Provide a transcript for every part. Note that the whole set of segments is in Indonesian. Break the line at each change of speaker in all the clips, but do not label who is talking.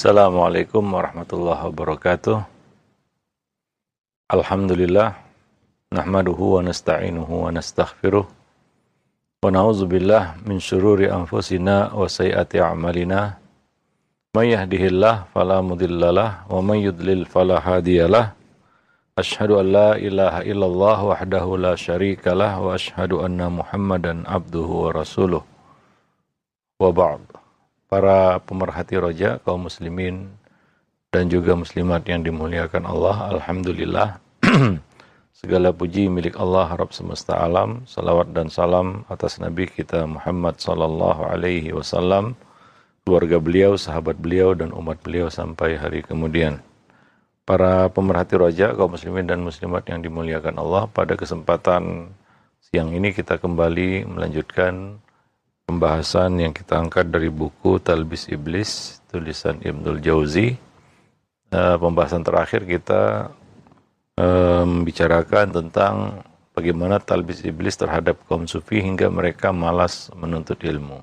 Assalamualaikum warahmatullahi wabarakatuh. Alhamdulillah nahmaduhu wa nasta'inuhu wa nastaghfiruh wa na'udzu billah min syururi anfusina wa sayyiati a'malina. May yahdihillah fala mudhillalah wa may yudlil fala hadiyalah. Ashhadu an la ilaha illallah wahdahu la syarikalah wa ashhadu anna Muhammadan abduhu wa rasuluh. Wa ba'd. Para pemerhati roja kaum muslimin dan juga muslimat yang dimuliakan Allah, alhamdulillah Segala puji milik Allah Rabb semesta alam. Salawat dan salam atas Nabi kita Muhammad sallallahu alaihi wasallam, keluarga beliau, sahabat beliau dan umat beliau sampai hari kemudian. Para pemerhati roja kaum muslimin dan muslimat yang dimuliakan Allah, pada kesempatan siang ini kita kembali melanjutkan pembahasan yang kita angkat dari buku Talbis Iblis tulisan Ibnul Jauzi. Uh, pembahasan terakhir kita membicarakan tentang bagaimana talbis iblis terhadap kaum sufi hingga mereka malas menuntut ilmu.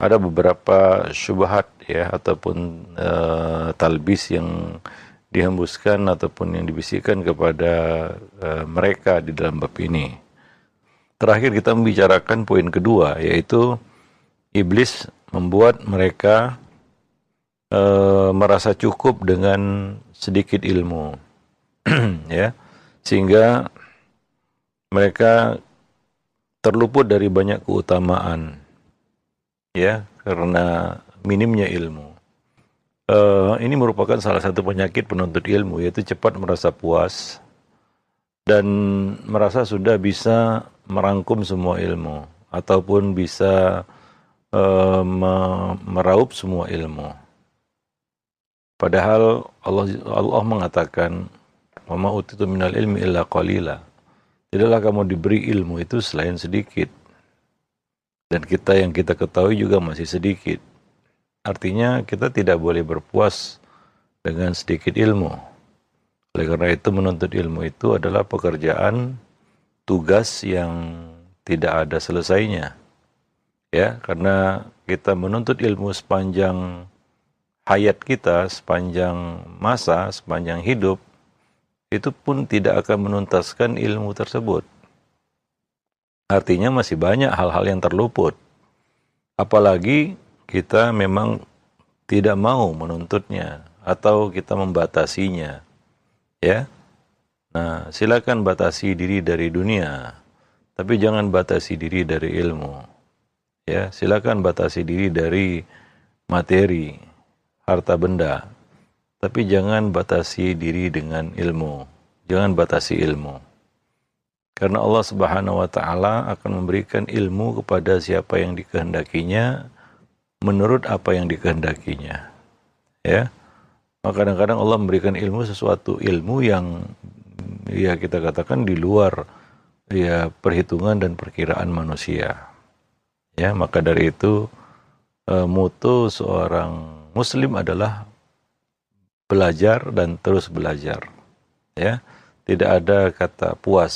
Ada beberapa syubhat ya ataupun uh, talbis yang dihembuskan ataupun yang dibisikkan kepada uh, mereka di dalam bab ini. Terakhir kita membicarakan poin kedua yaitu iblis membuat mereka uh, merasa cukup dengan sedikit ilmu. Ya. Sehingga mereka terluput dari banyak keutamaan. Ya karena minimnya ilmu. Uh, ini merupakan salah satu penyakit penuntut ilmu yaitu cepat merasa puas dan merasa sudah bisa merangkum semua ilmu ataupun bisa uh, meraup semua ilmu padahal Allah Allah mengatakan Wa utitu minal ilmi illa qalila. Tidaklah kamu diberi ilmu itu selain sedikit. Dan kita yang kita ketahui juga masih sedikit. Artinya kita tidak boleh berpuas dengan sedikit ilmu. Oleh karena itu menuntut ilmu itu adalah pekerjaan tugas yang tidak ada selesainya. Ya, karena kita menuntut ilmu sepanjang hayat kita, sepanjang masa, sepanjang hidup, itu pun tidak akan menuntaskan ilmu tersebut. Artinya masih banyak hal-hal yang terluput. Apalagi kita memang tidak mau menuntutnya atau kita membatasinya. Ya. Nah, silakan batasi diri dari dunia, tapi jangan batasi diri dari ilmu. Ya, silakan batasi diri dari materi, harta benda, tapi jangan batasi diri dengan ilmu. Jangan batasi ilmu. Karena Allah Subhanahu wa taala akan memberikan ilmu kepada siapa yang dikehendakinya menurut apa yang dikehendakinya. Ya. Maka kadang-kadang Allah memberikan ilmu sesuatu ilmu yang ya kita katakan di luar ya perhitungan dan perkiraan manusia. Ya, maka dari itu eh, mutu seorang muslim adalah belajar dan terus belajar. Ya, tidak ada kata puas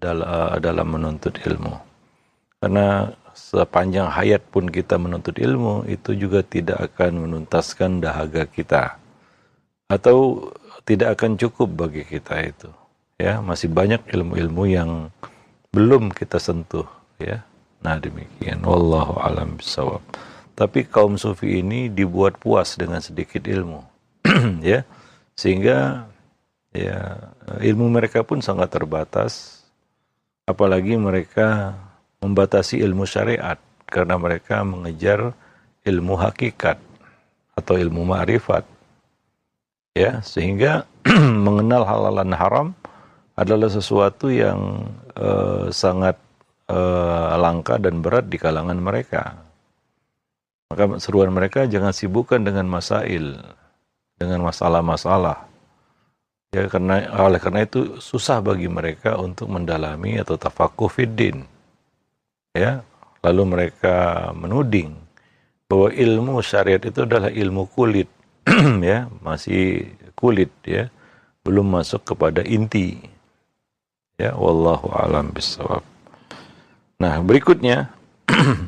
eh, dalam menuntut ilmu. Karena sepanjang hayat pun kita menuntut ilmu itu juga tidak akan menuntaskan dahaga kita atau tidak akan cukup bagi kita itu. Ya, masih banyak ilmu-ilmu yang belum kita sentuh, ya. Nah, demikian wallahu alam bisawab. Tapi kaum sufi ini dibuat puas dengan sedikit ilmu ya sehingga ya ilmu mereka pun sangat terbatas apalagi mereka membatasi ilmu syariat karena mereka mengejar ilmu hakikat atau ilmu ma'rifat ya sehingga mengenal halal dan haram adalah sesuatu yang uh, sangat uh, langka dan berat di kalangan mereka maka seruan mereka jangan sibukkan dengan masail dengan masalah-masalah. Ya karena oleh karena itu susah bagi mereka untuk mendalami atau tafakuh fiddin. Ya, lalu mereka menuding bahwa ilmu syariat itu adalah ilmu kulit, ya, masih kulit ya, belum masuk kepada inti. Ya, wallahu alam bisawab. Nah, berikutnya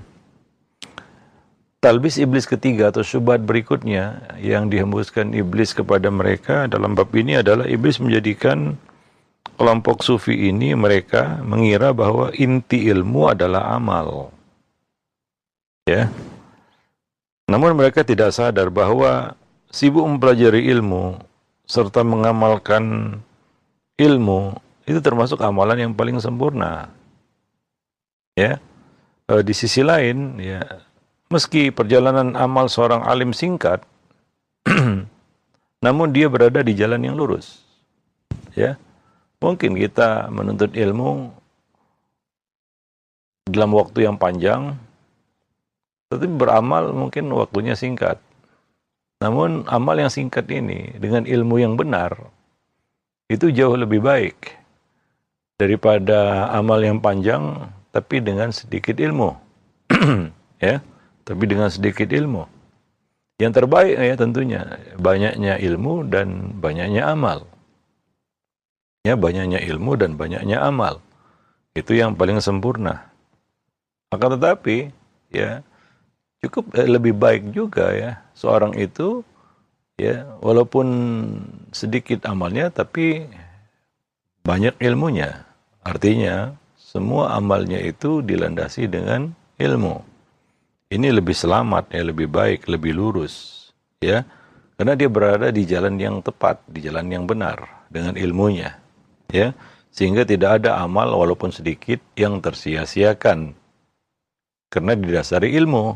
talbis iblis ketiga atau syubhat berikutnya yang dihembuskan iblis kepada mereka dalam bab ini adalah iblis menjadikan kelompok sufi ini mereka mengira bahwa inti ilmu adalah amal. Ya. Namun mereka tidak sadar bahwa sibuk mempelajari ilmu serta mengamalkan ilmu itu termasuk amalan yang paling sempurna. Ya. E, di sisi lain ya Meski perjalanan amal seorang alim singkat, namun dia berada di jalan yang lurus. Ya. Mungkin kita menuntut ilmu dalam waktu yang panjang, tetapi beramal mungkin waktunya singkat. Namun amal yang singkat ini dengan ilmu yang benar itu jauh lebih baik daripada amal yang panjang tapi dengan sedikit ilmu. ya tapi dengan sedikit ilmu. Yang terbaik ya tentunya banyaknya ilmu dan banyaknya amal. Ya, banyaknya ilmu dan banyaknya amal. Itu yang paling sempurna. Akan tetapi ya cukup eh, lebih baik juga ya seorang itu ya walaupun sedikit amalnya tapi banyak ilmunya. Artinya semua amalnya itu dilandasi dengan ilmu ini lebih selamat, ya lebih baik, lebih lurus, ya. Karena dia berada di jalan yang tepat, di jalan yang benar dengan ilmunya, ya. Sehingga tidak ada amal walaupun sedikit yang tersia-siakan karena didasari ilmu.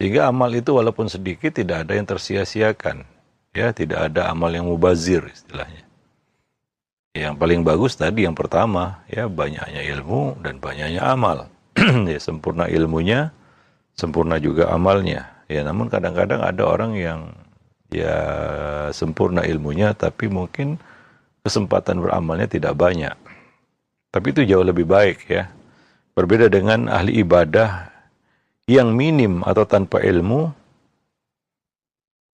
Sehingga amal itu walaupun sedikit tidak ada yang tersia-siakan, ya, tidak ada amal yang mubazir istilahnya. Yang paling bagus tadi yang pertama, ya banyaknya ilmu dan banyaknya amal. ya sempurna ilmunya, sempurna juga amalnya. Ya, namun kadang-kadang ada orang yang ya sempurna ilmunya tapi mungkin kesempatan beramalnya tidak banyak. Tapi itu jauh lebih baik ya. Berbeda dengan ahli ibadah yang minim atau tanpa ilmu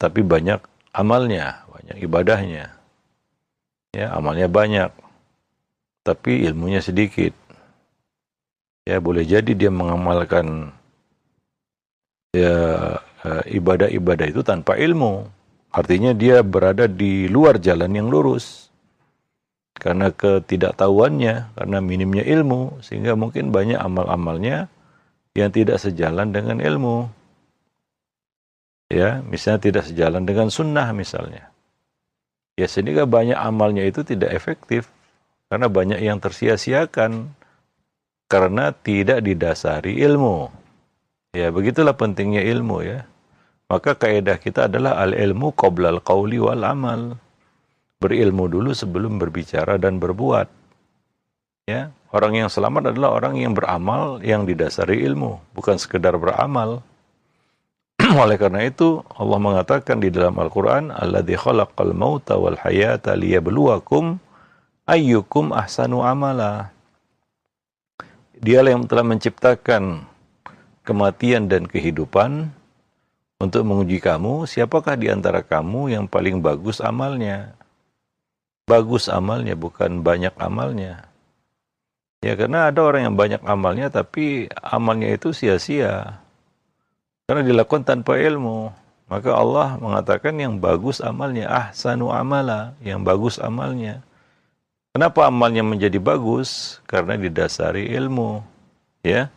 tapi banyak amalnya, banyak ibadahnya. Ya, amalnya banyak tapi ilmunya sedikit. Ya, boleh jadi dia mengamalkan ya eh, ibadah-ibadah itu tanpa ilmu. Artinya dia berada di luar jalan yang lurus. Karena ketidaktahuannya, karena minimnya ilmu, sehingga mungkin banyak amal-amalnya yang tidak sejalan dengan ilmu. Ya, misalnya tidak sejalan dengan sunnah misalnya. Ya, sehingga banyak amalnya itu tidak efektif. Karena banyak yang tersia-siakan. Karena tidak didasari ilmu. Ya, begitulah pentingnya ilmu ya. Maka kaidah kita adalah al-ilmu qoblal qawli wal amal. Berilmu dulu sebelum berbicara dan berbuat. Ya, orang yang selamat adalah orang yang beramal yang didasari ilmu, bukan sekedar beramal. Oleh karena itu Allah mengatakan di dalam Al-Qur'an, "Alladzi khalaqal mauta wal hayata liyabluwakum ayyukum ahsanu amala." Dialah yang telah menciptakan kematian dan kehidupan untuk menguji kamu, siapakah di antara kamu yang paling bagus amalnya? Bagus amalnya, bukan banyak amalnya. Ya, karena ada orang yang banyak amalnya, tapi amalnya itu sia-sia. Karena dilakukan tanpa ilmu. Maka Allah mengatakan yang bagus amalnya, ahsanu amala, yang bagus amalnya. Kenapa amalnya menjadi bagus? Karena didasari ilmu. Ya,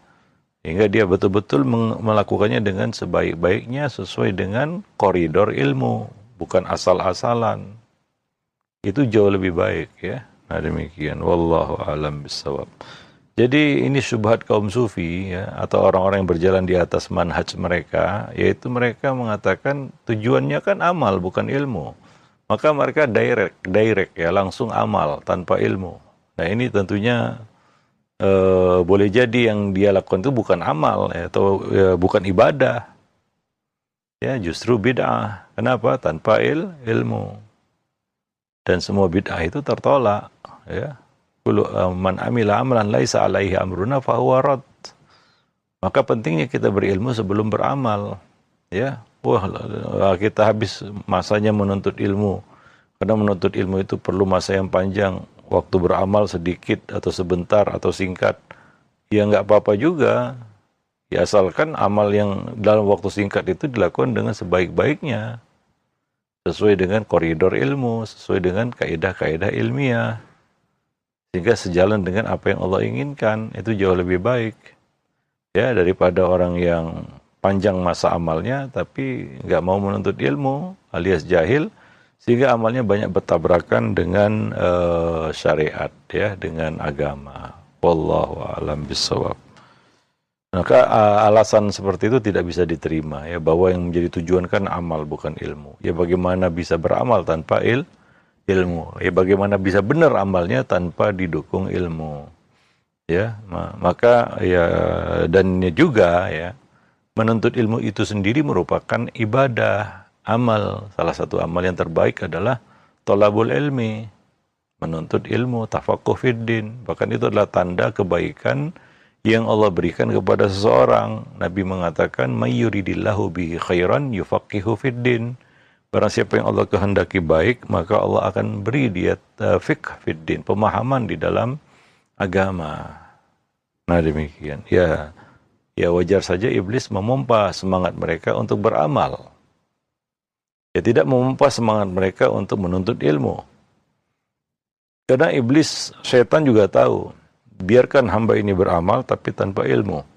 hingga dia betul-betul melakukannya dengan sebaik-baiknya sesuai dengan koridor ilmu, bukan asal-asalan. Itu jauh lebih baik ya. Nah demikian. Wallahu alam bisawab. Jadi ini syubhat kaum sufi ya atau orang-orang yang berjalan di atas manhaj mereka yaitu mereka mengatakan tujuannya kan amal bukan ilmu. Maka mereka direct direct ya langsung amal tanpa ilmu. Nah ini tentunya uh, boleh jadi yang dia lakukan itu bukan amal ya, atau ya, bukan ibadah. Ya, justru bid'ah. Kenapa? Tanpa il, ilmu. Dan semua bid'ah itu tertolak, ya. Eh, man amila amalan laisa alaihi amruna fahuwa rad. Maka pentingnya kita berilmu sebelum beramal. Ya. Wah, kita habis masanya menuntut ilmu. Karena menuntut ilmu itu perlu masa yang panjang waktu beramal sedikit atau sebentar atau singkat, ya nggak apa-apa juga. Ya asalkan amal yang dalam waktu singkat itu dilakukan dengan sebaik-baiknya. Sesuai dengan koridor ilmu, sesuai dengan kaidah-kaidah ilmiah. Sehingga sejalan dengan apa yang Allah inginkan, itu jauh lebih baik. Ya, daripada orang yang panjang masa amalnya tapi nggak mau menuntut ilmu alias jahil sehingga amalnya banyak bertabrakan dengan uh, syariat ya dengan agama. Wallahu alam bisawab. Maka alasan seperti itu tidak bisa diterima ya bahwa yang menjadi tujuan kan amal bukan ilmu. Ya bagaimana bisa beramal tanpa il ilmu? Ya bagaimana bisa benar amalnya tanpa didukung ilmu? Ya, maka ya dan juga ya menuntut ilmu itu sendiri merupakan ibadah, amal. Salah satu amal yang terbaik adalah tolabul ilmi, menuntut ilmu, tafakuh fiddin. Bahkan itu adalah tanda kebaikan yang Allah berikan kepada seseorang. Nabi mengatakan, "Mayyuridillahu bihi khairan yufaqihu fiddin." Barang siapa yang Allah kehendaki baik, maka Allah akan beri dia fiqh fiddin, pemahaman di dalam agama. Nah demikian. Ya, ya wajar saja iblis memompa semangat mereka untuk beramal. Ya tidak memompa semangat mereka untuk menuntut ilmu. Karena iblis, setan juga tahu biarkan hamba ini beramal tapi tanpa ilmu.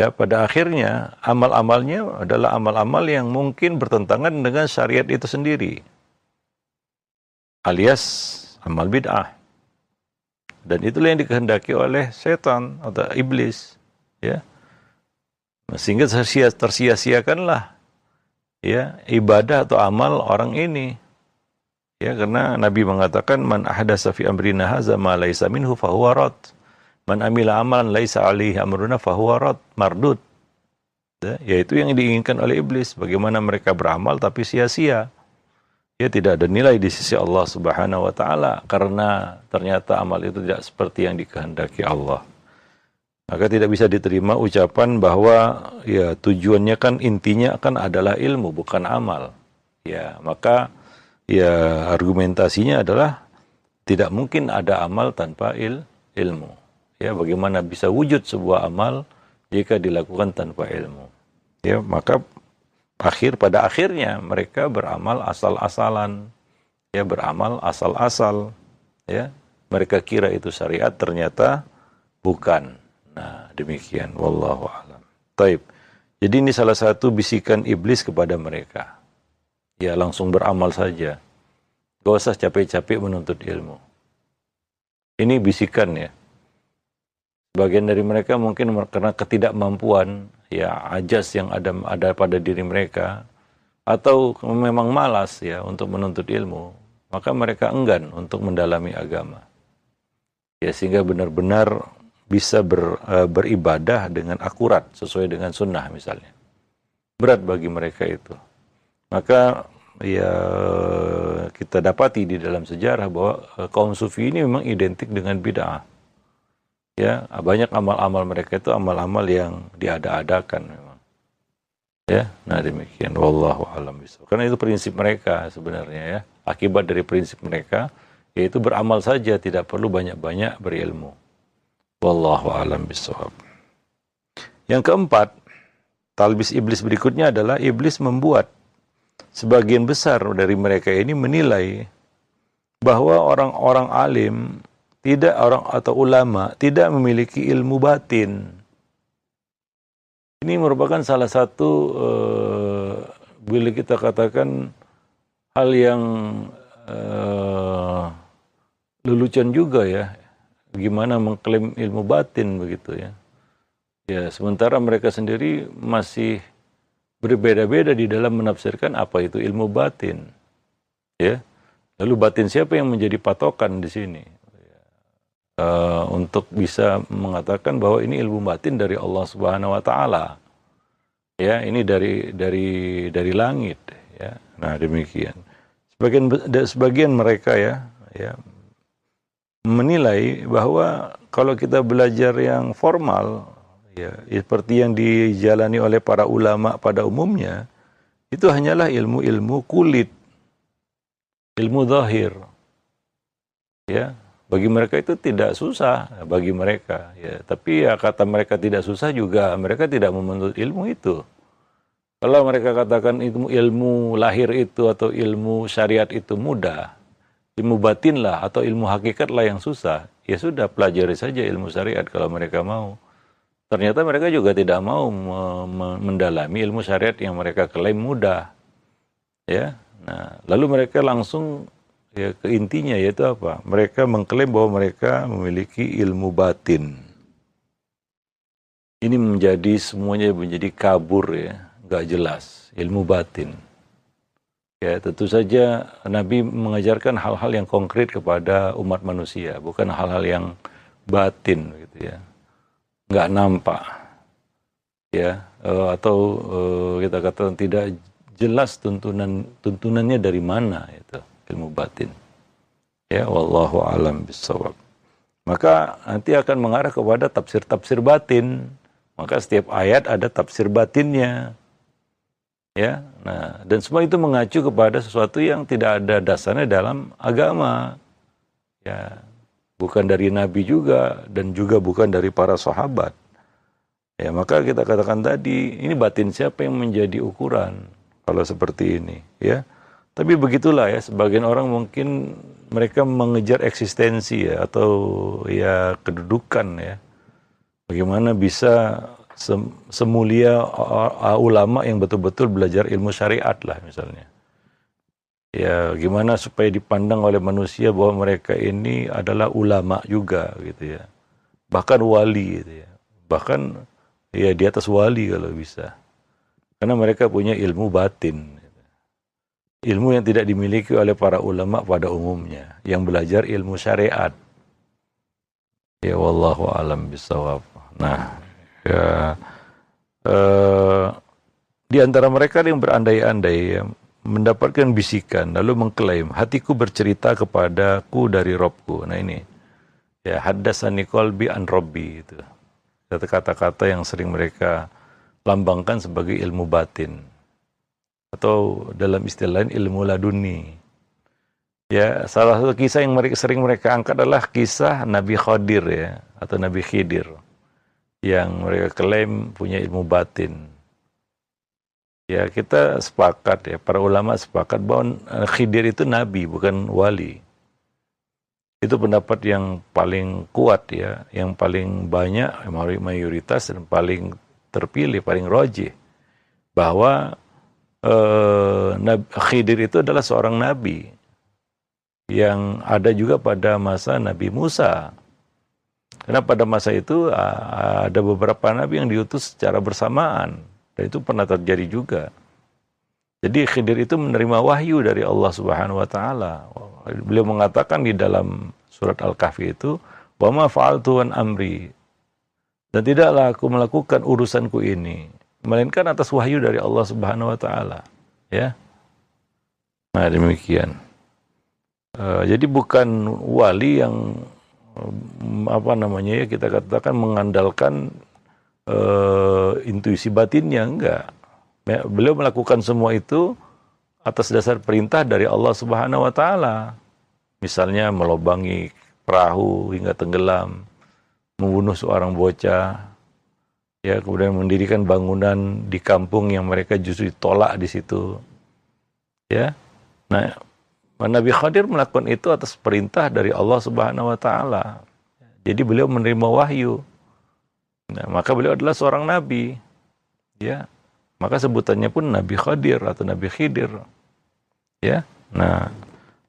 Ya, pada akhirnya amal-amalnya adalah amal-amal yang mungkin bertentangan dengan syariat itu sendiri. Alias amal bid'ah. Dan itulah yang dikehendaki oleh setan atau iblis, ya. Sehingga tersia-siakanlah ya ibadah atau amal orang ini Ya, karena Nabi mengatakan man ahdasa fi amrina hadza ma laisa minhu fahuwa rad. Man amila amalan laisa alaihi amruna fahuwa rad, mardud. Ya, yaitu yang diinginkan oleh iblis, bagaimana mereka beramal tapi sia-sia. Ya tidak ada nilai di sisi Allah Subhanahu wa taala karena ternyata amal itu tidak seperti yang dikehendaki Allah. Maka tidak bisa diterima ucapan bahwa ya tujuannya kan intinya kan adalah ilmu bukan amal. Ya, maka ya argumentasinya adalah tidak mungkin ada amal tanpa il, ilmu. Ya, bagaimana bisa wujud sebuah amal jika dilakukan tanpa ilmu? Ya, maka akhir pada akhirnya mereka beramal asal-asalan. Ya, beramal asal-asal. Ya, mereka kira itu syariat ternyata bukan. Nah, demikian wallahu alam. Taib. Jadi ini salah satu bisikan iblis kepada mereka ya langsung beramal saja. Gak usah capek-capek menuntut ilmu. Ini bisikan ya. Bagian dari mereka mungkin karena ketidakmampuan, ya ajas yang ada ada pada diri mereka, atau memang malas ya untuk menuntut ilmu, maka mereka enggan untuk mendalami agama. Ya sehingga benar-benar bisa ber, uh, beribadah dengan akurat sesuai dengan sunnah misalnya. Berat bagi mereka itu. Maka ya kita dapati di dalam sejarah bahwa eh, kaum sufi ini memang identik dengan bid'ah. Ya, banyak amal-amal mereka itu amal-amal yang diada-adakan memang. Ya, nah demikian wallahu alam bisawab. Karena itu prinsip mereka sebenarnya ya. Akibat dari prinsip mereka yaitu beramal saja tidak perlu banyak-banyak berilmu. Wallahu alam bisawab. Yang keempat, talbis iblis berikutnya adalah iblis membuat sebagian besar dari mereka ini menilai bahwa orang-orang alim tidak orang atau ulama tidak memiliki ilmu batin. Ini merupakan salah satu uh, bila kita katakan hal yang uh, lelucon juga ya. Gimana mengklaim ilmu batin begitu ya. Ya, sementara mereka sendiri masih berbeda-beda di dalam menafsirkan apa itu ilmu batin. Ya. Lalu batin siapa yang menjadi patokan di sini? Uh, untuk bisa mengatakan bahwa ini ilmu batin dari Allah Subhanahu wa taala. Ya, ini dari dari dari langit ya. Nah, demikian. Sebagian sebagian mereka ya, ya menilai bahwa kalau kita belajar yang formal ya seperti yang dijalani oleh para ulama pada umumnya itu hanyalah ilmu-ilmu kulit ilmu zahir ya bagi mereka itu tidak susah bagi mereka ya. Tapi ya kata mereka tidak susah juga mereka tidak menuntut ilmu itu. Kalau mereka katakan ilmu ilmu lahir itu atau ilmu syariat itu mudah ilmu batin lah atau ilmu hakikat lah yang susah ya sudah pelajari saja ilmu syariat kalau mereka mau. Ternyata mereka juga tidak mau mendalami ilmu syariat yang mereka klaim mudah ya. Nah lalu mereka langsung ya intinya yaitu apa? Mereka mengklaim bahwa mereka memiliki ilmu batin. Ini menjadi semuanya menjadi kabur ya, nggak jelas ilmu batin. Ya tentu saja Nabi mengajarkan hal-hal yang konkret kepada umat manusia, bukan hal-hal yang batin gitu ya, nggak nampak ya eh, atau eh, kita katakan tidak jelas tuntunan tuntunannya dari mana itu ilmu batin. Ya, wallahu alam bisawab. Maka nanti akan mengarah kepada tafsir-tafsir batin. Maka setiap ayat ada tafsir batinnya. Ya, nah dan semua itu mengacu kepada sesuatu yang tidak ada dasarnya dalam agama. Ya, bukan dari nabi juga dan juga bukan dari para sahabat. Ya, maka kita katakan tadi, ini batin siapa yang menjadi ukuran kalau seperti ini, ya? Tapi begitulah ya, sebagian orang mungkin mereka mengejar eksistensi ya atau ya kedudukan ya. Bagaimana bisa semulia ulama yang betul-betul belajar ilmu syariat lah misalnya. Ya, gimana supaya dipandang oleh manusia bahwa mereka ini adalah ulama juga gitu ya. Bahkan wali gitu ya. Bahkan ya di atas wali kalau bisa. Karena mereka punya ilmu batin ilmu yang tidak dimiliki oleh para ulama pada umumnya. Yang belajar ilmu syariat. Ya wallahu alam bisawab. Nah ya eh, di antara mereka yang berandai-andai ya, mendapatkan bisikan lalu mengklaim hatiku bercerita kepadaku dari Robku. Nah ini. Ya haddasani qalbi an robbi itu. Kata-kata yang sering mereka lambangkan sebagai ilmu batin atau dalam istilah lain ilmu laduni. Ya, salah satu kisah yang sering mereka angkat adalah kisah Nabi Khadir ya, atau Nabi Khidir yang mereka klaim punya ilmu batin. Ya, kita sepakat ya, para ulama sepakat bahwa Khidir itu nabi bukan wali. Itu pendapat yang paling kuat ya, yang paling banyak mayoritas dan paling terpilih, paling rojih bahwa uh, Khidir itu adalah seorang nabi yang ada juga pada masa Nabi Musa. Karena pada masa itu ada beberapa nabi yang diutus secara bersamaan dan itu pernah terjadi juga. Jadi Khidir itu menerima wahyu dari Allah Subhanahu wa taala. Beliau mengatakan di dalam surat Al-Kahfi itu, "Wa ma fa'altu amri." Dan tidaklah aku melakukan urusanku ini melainkan atas wahyu dari Allah Subhanahu wa taala. Ya. Nah demikian. Uh, jadi bukan wali yang um, apa namanya ya kita katakan mengandalkan uh, intuisi batinnya. Enggak. Ya, beliau melakukan semua itu atas dasar perintah dari Allah Subhanahu wa taala. Misalnya melobangi perahu hingga tenggelam membunuh seorang bocah ya kemudian mendirikan bangunan di kampung yang mereka justru ditolak di situ. Ya. Nah Nabi Khadir melakukan itu atas perintah dari Allah Subhanahu wa taala. Jadi beliau menerima wahyu. Nah, maka beliau adalah seorang nabi. Ya. Maka sebutannya pun Nabi Khadir atau Nabi Khidir. Ya. Nah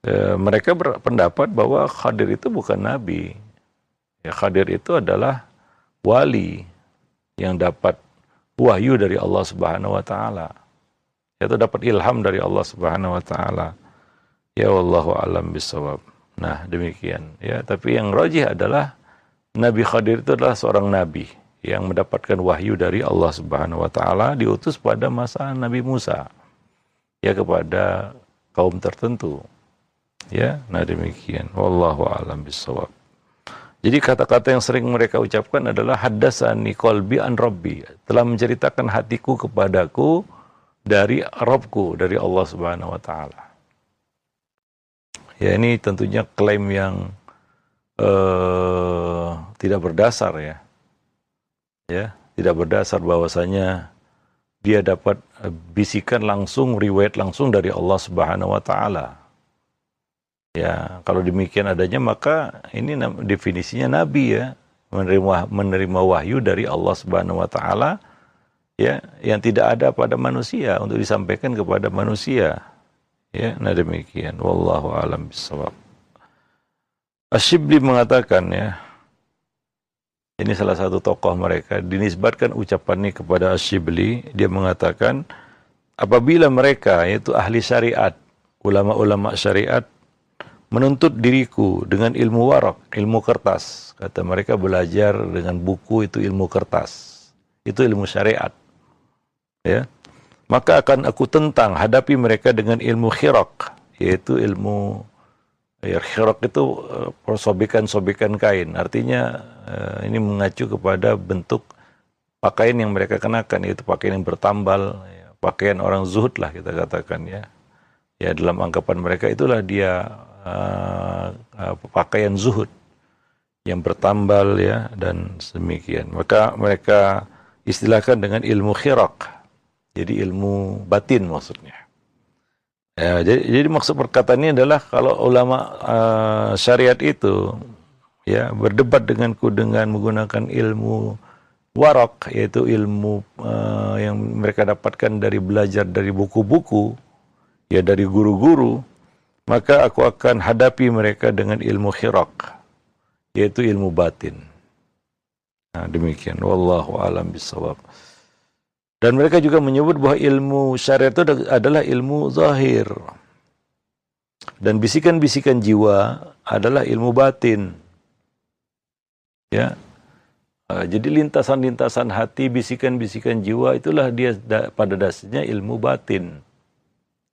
e, mereka berpendapat bahwa Khadir itu bukan nabi. Ya Khadir itu adalah wali yang dapat wahyu dari Allah Subhanahu wa taala. Yaitu dapat ilham dari Allah Subhanahu wa taala. Ya wallahu alam bisawab. Nah, demikian ya, tapi yang rajih adalah Nabi Khadir itu adalah seorang nabi yang mendapatkan wahyu dari Allah Subhanahu wa taala diutus pada masa Nabi Musa. Ya kepada kaum tertentu. Ya, nah demikian. Wallahu alam bisawab. Jadi kata-kata yang sering mereka ucapkan adalah haddasani qalbi an rabbi. Telah menceritakan hatiku kepadaku dari Robku, dari Allah Subhanahu wa taala. Ya ini tentunya klaim yang uh, tidak berdasar ya. Ya, tidak berdasar bahwasanya dia dapat bisikan langsung riwayat langsung dari Allah Subhanahu wa taala. Ya, kalau demikian adanya maka ini definisinya nabi ya, menerima menerima wahyu dari Allah Subhanahu wa taala ya yang tidak ada pada manusia untuk disampaikan kepada manusia. Ya, nah demikian. Wallahu alam bisawab. Asyibli mengatakan ya, ini salah satu tokoh mereka, dinisbatkan ini kepada Asyibli, dia mengatakan, apabila mereka, yaitu ahli syariat, ulama-ulama syariat, menuntut diriku dengan ilmu warak, ilmu kertas. Kata mereka belajar dengan buku itu ilmu kertas. Itu ilmu syariat. Ya. Maka akan aku tentang hadapi mereka dengan ilmu khirak, yaitu ilmu ya, khirak itu uh, sobekan-sobekan kain. Artinya uh, ini mengacu kepada bentuk pakaian yang mereka kenakan, yaitu pakaian yang bertambal, ya, pakaian orang zuhud lah kita katakan ya. Ya dalam anggapan mereka itulah dia uh, uh, pakaian zuhud yang bertambal ya dan demikian. Maka mereka istilahkan dengan ilmu khirak. Jadi ilmu batin maksudnya. Ya, jadi, jadi maksud perkataan ini adalah kalau ulama uh, syariat itu ya berdebat denganku dengan menggunakan ilmu warok yaitu ilmu uh, yang mereka dapatkan dari belajar dari buku-buku ya dari guru-guru maka aku akan hadapi mereka dengan ilmu khirak, yaitu ilmu batin. Nah, demikian. Wallahu alam bisawab. Dan mereka juga menyebut bahwa ilmu syariat itu adalah ilmu zahir. Dan bisikan-bisikan jiwa adalah ilmu batin. Ya. Ah, jadi lintasan-lintasan hati, bisikan-bisikan jiwa itulah dia pada dasarnya ilmu batin.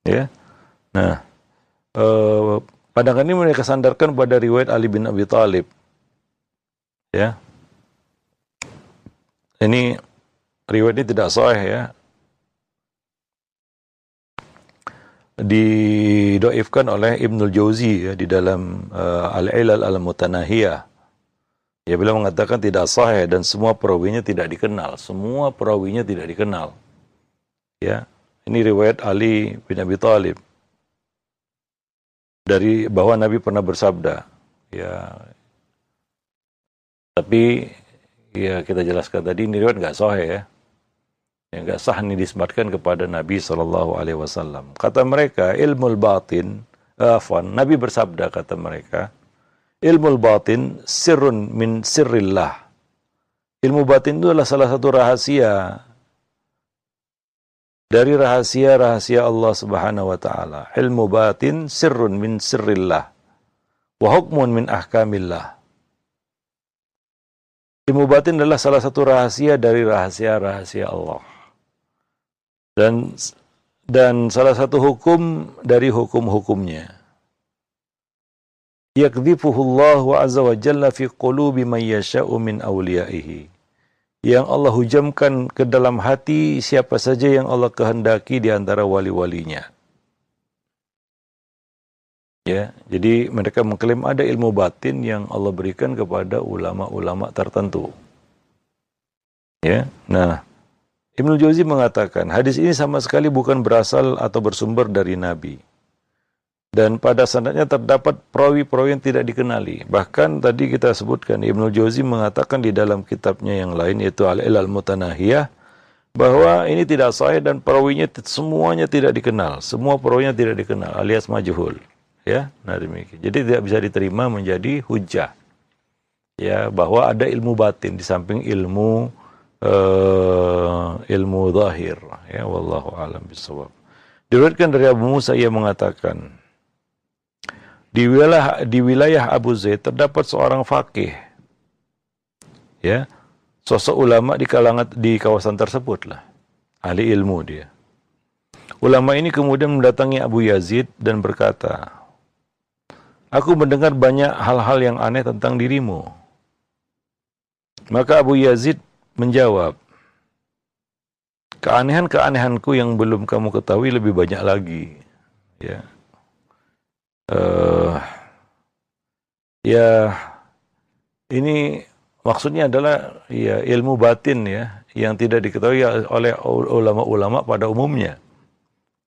Ya. Nah, uh, pandangan ini mereka sandarkan pada riwayat Ali bin Abi Thalib. Ya. Ini riwayat ini tidak sahih ya. Didoifkan oleh Ibnul Jauzi ya, di dalam uh, Al-Ilal Al-Mutanahiyah. Ya, beliau mengatakan tidak sahih dan semua perawinya tidak dikenal. Semua perawinya tidak dikenal. Ya, ini riwayat Ali bin Abi Thalib dari bahwa Nabi pernah bersabda, ya. Tapi ya kita jelaskan tadi ini riwayat nggak sahih ya. Yang nggak sah ini disematkan kepada Nabi Shallallahu Alaihi Wasallam. Kata mereka ilmu batin, afan. Nabi bersabda kata mereka, ilmu batin sirun min sirrillah. Ilmu batin itu adalah salah satu rahasia dari rahasia-rahasia Allah Subhanahu wa taala. Ilmu batin sirrun min sirrillah wa hukmun min ahkamillah. Ilmu batin adalah salah satu rahasia dari rahasia-rahasia Allah. Dan dan salah satu hukum dari hukum-hukumnya. Yakdhifuhu Allah wa azza wa jalla fi qulubi man yasha'u min awliyaihi yang Allah hujamkan ke dalam hati siapa saja yang Allah kehendaki di antara wali-walinya. Ya, jadi mereka mengklaim ada ilmu batin yang Allah berikan kepada ulama-ulama tertentu. Ya, nah Ibnu Jauzi mengatakan hadis ini sama sekali bukan berasal atau bersumber dari Nabi. Dan pada sanadnya terdapat perawi-perawi yang tidak dikenali. Bahkan tadi kita sebutkan Ibnu Jauzi mengatakan di dalam kitabnya yang lain yaitu Al-Ilal Mutanahiyah bahwa ini tidak sahih dan perawinya semuanya tidak dikenal. Semua perawinya tidak dikenal alias majhul. Ya, nah demikian. Jadi tidak bisa diterima menjadi hujah. Ya, bahwa ada ilmu batin di samping ilmu uh, ilmu zahir. Ya, wallahu alam bisawab. Diriwayatkan dari Abu Musa ia mengatakan di wilayah di wilayah Abu Zaid terdapat seorang fakih ya. Sosok ulama di kalangan di kawasan tersebut lah ahli ilmu dia. Ulama ini kemudian mendatangi Abu Yazid dan berkata aku mendengar banyak hal-hal yang aneh tentang dirimu. Maka Abu Yazid menjawab keanehan-keanehanku yang belum kamu ketahui lebih banyak lagi. Ya uh, ya ini maksudnya adalah ya ilmu batin ya yang tidak diketahui oleh ulama-ulama pada umumnya.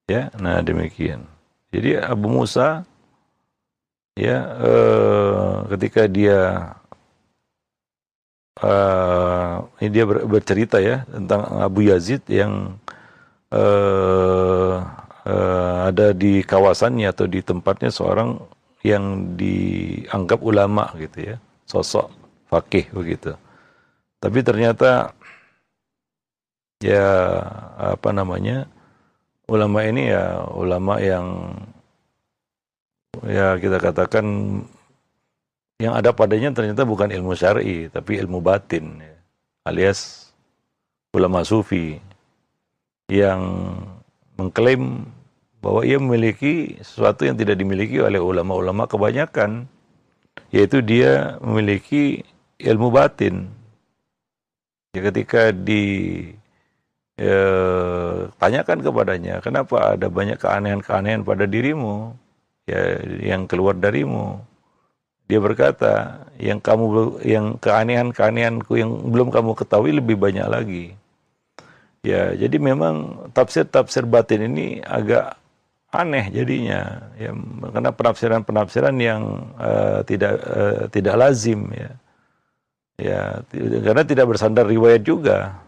Ya, nah demikian. Jadi Abu Musa ya eh, ketika dia uh, ini dia ber, bercerita ya tentang Abu Yazid yang uh, uh, ada di kawasannya atau di tempatnya seorang yang dianggap ulama gitu ya, sosok fakih begitu. Tapi ternyata ya apa namanya ulama ini ya ulama yang ya kita katakan yang ada padanya ternyata bukan ilmu syar'i tapi ilmu batin ya. alias ulama sufi yang mengklaim bahwa ia memiliki sesuatu yang tidak dimiliki oleh ulama-ulama kebanyakan yaitu dia memiliki ilmu batin. Ya ketika di ya, tanyakan kepadanya kenapa ada banyak keanehan-keanehan pada dirimu? Ya yang keluar darimu. Dia berkata, yang kamu yang keanehan-keanehanku yang belum kamu ketahui lebih banyak lagi. Ya, jadi memang tafsir-tafsir batin ini agak aneh jadinya ya karena penafsiran-penafsiran yang uh, tidak uh, tidak lazim ya. Ya, karena tidak bersandar riwayat juga.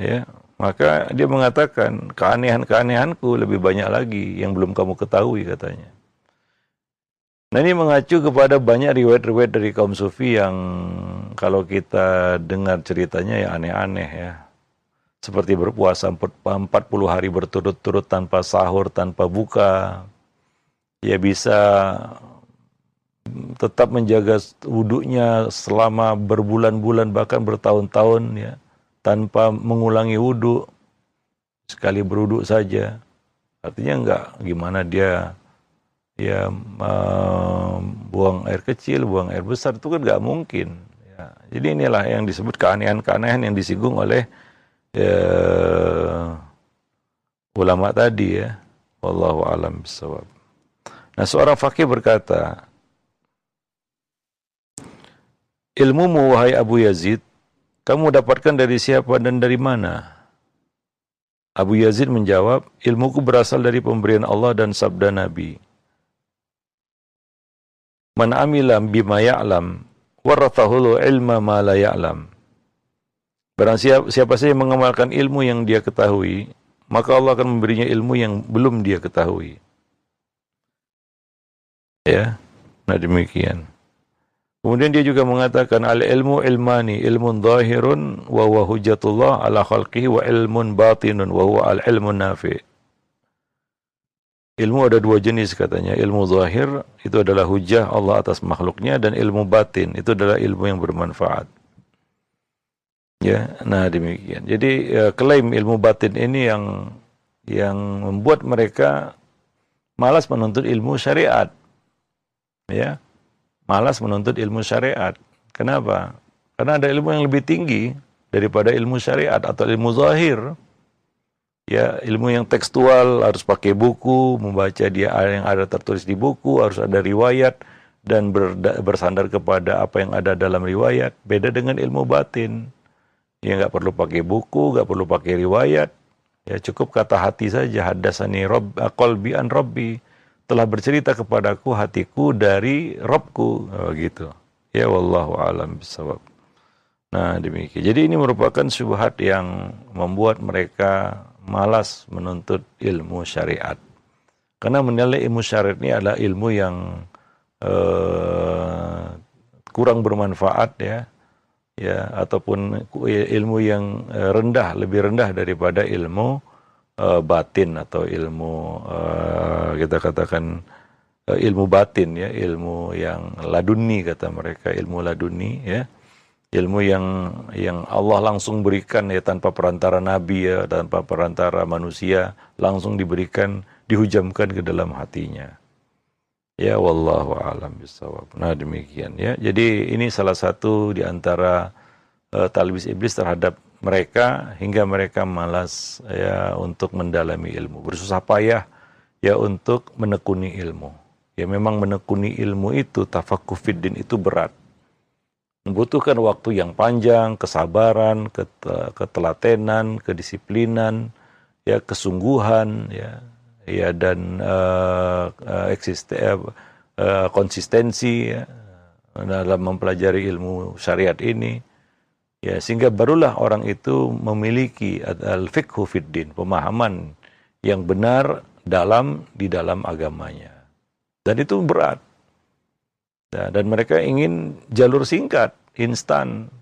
Ya, maka dia mengatakan keanehan-keanehanku lebih banyak lagi yang belum kamu ketahui katanya. Nah ini mengacu kepada banyak riwayat-riwayat dari kaum sufi yang kalau kita dengar ceritanya ya aneh-aneh ya. Seperti berpuasa 40 hari berturut-turut tanpa sahur, tanpa buka. Ya bisa tetap menjaga wudhunya selama berbulan-bulan bahkan bertahun-tahun ya tanpa mengulangi wudhu sekali berwudhu saja artinya enggak gimana dia ya buang air kecil, buang air besar itu kan nggak mungkin. Ya. Jadi inilah yang disebut keanehan-keanehan yang disinggung oleh ya, ulama tadi ya. Wallahu alam bisawab. Nah seorang fakih berkata, ilmu wahai Abu Yazid, kamu dapatkan dari siapa dan dari mana? Abu Yazid menjawab, ilmuku berasal dari pemberian Allah dan sabda Nabi. Man amila bima ya'lam warathahul ilma ma la ya'lam. Barang siapa, siapa saja mengamalkan ilmu yang dia ketahui, maka Allah akan memberinya ilmu yang belum dia ketahui. Ya, nah demikian. Kemudian dia juga mengatakan al ilmu ilmani, ilmun zahirun wa huwa hujjatullah ala khalqihi wa ilmun batinun wa huwa al ilmun nafi'. Ilmu ada dua jenis katanya. Ilmu zahir itu adalah hujah Allah atas makhluknya dan ilmu batin itu adalah ilmu yang bermanfaat. Ya, nah demikian. Jadi ya, klaim ilmu batin ini yang yang membuat mereka malas menuntut ilmu syariat. Ya. Malas menuntut ilmu syariat. Kenapa? Karena ada ilmu yang lebih tinggi daripada ilmu syariat atau ilmu zahir ya ilmu yang tekstual harus pakai buku membaca dia yang ada tertulis di buku harus ada riwayat dan bersandar kepada apa yang ada dalam riwayat beda dengan ilmu batin ya nggak perlu pakai buku nggak perlu pakai riwayat. Ya cukup kata hati saja hadasani rob qalbi an robbi. Telah bercerita kepadaku hatiku dari Robku. Oh, gitu. Ya wallahu alam bisawab nah demikian. Jadi ini merupakan syubhat yang membuat mereka malas menuntut ilmu syariat. Karena menilai ilmu syariat ini adalah ilmu yang uh, kurang bermanfaat ya, ya ataupun ilmu yang eh, rendah, lebih rendah daripada ilmu uh, batin atau ilmu uh, kita katakan uh, ilmu batin ya, ilmu yang laduni kata mereka, ilmu laduni ya. Ilmu yang yang Allah langsung berikan ya tanpa perantara nabi ya tanpa perantara manusia langsung diberikan dihujamkan ke dalam hatinya ya wallahu alam bisawab nah demikian ya. Jadi ini salah satu di antara uh, talbis iblis terhadap mereka hingga mereka malas ya untuk mendalami ilmu. Bersusah payah ya untuk menekuni ilmu. Ya memang menekuni ilmu itu tafakufiddin itu berat. Membutuhkan waktu yang panjang, kesabaran, ketelatenan, kedisiplinan, ya kesungguhan, ya, ya dan uh, eksisten, uh, konsistensi ya, dalam mempelajari ilmu syariat ini. Ya, sehingga barulah orang itu memiliki al-fiqhu fiddin, pemahaman yang benar dalam di dalam agamanya. Dan itu berat. Ya, dan mereka ingin jalur singkat, instan.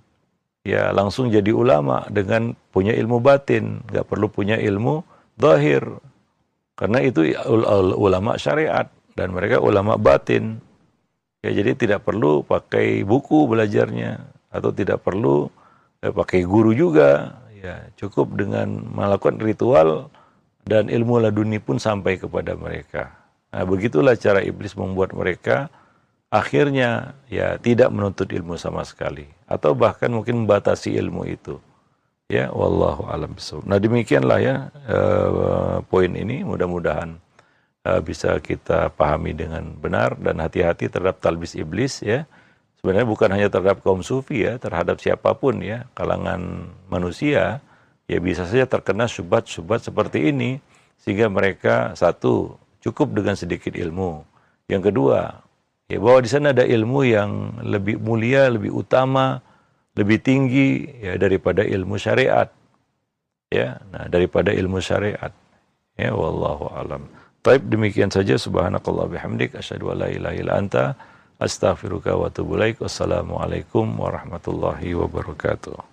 Ya, langsung jadi ulama dengan punya ilmu batin, nggak perlu punya ilmu zahir. Karena itu ulama syariat dan mereka ulama batin. Ya, jadi tidak perlu pakai buku belajarnya atau tidak perlu eh, pakai guru juga. Ya, cukup dengan melakukan ritual dan ilmu laduni pun sampai kepada mereka. Nah, begitulah cara iblis membuat mereka akhirnya ya tidak menuntut ilmu sama sekali atau bahkan mungkin membatasi ilmu itu. Ya, wallahu alam bisawab. Nah, demikianlah ya uh, poin ini mudah-mudahan uh, bisa kita pahami dengan benar dan hati-hati terhadap talbis iblis ya. Sebenarnya bukan hanya terhadap kaum sufi ya, terhadap siapa pun ya, kalangan manusia ya bisa saja terkena syubhat-syubhat seperti ini sehingga mereka satu cukup dengan sedikit ilmu. Yang kedua, ya bahwa di sana ada ilmu yang lebih mulia, lebih utama, lebih tinggi ya daripada ilmu syariat. Ya, nah daripada ilmu syariat. Ya wallahu alam. Taib demikian saja subhanakallah bihamdik asyhadu an la ilaha illa anta astaghfiruka wa atubu ilaik. Wassalamualaikum warahmatullahi wabarakatuh.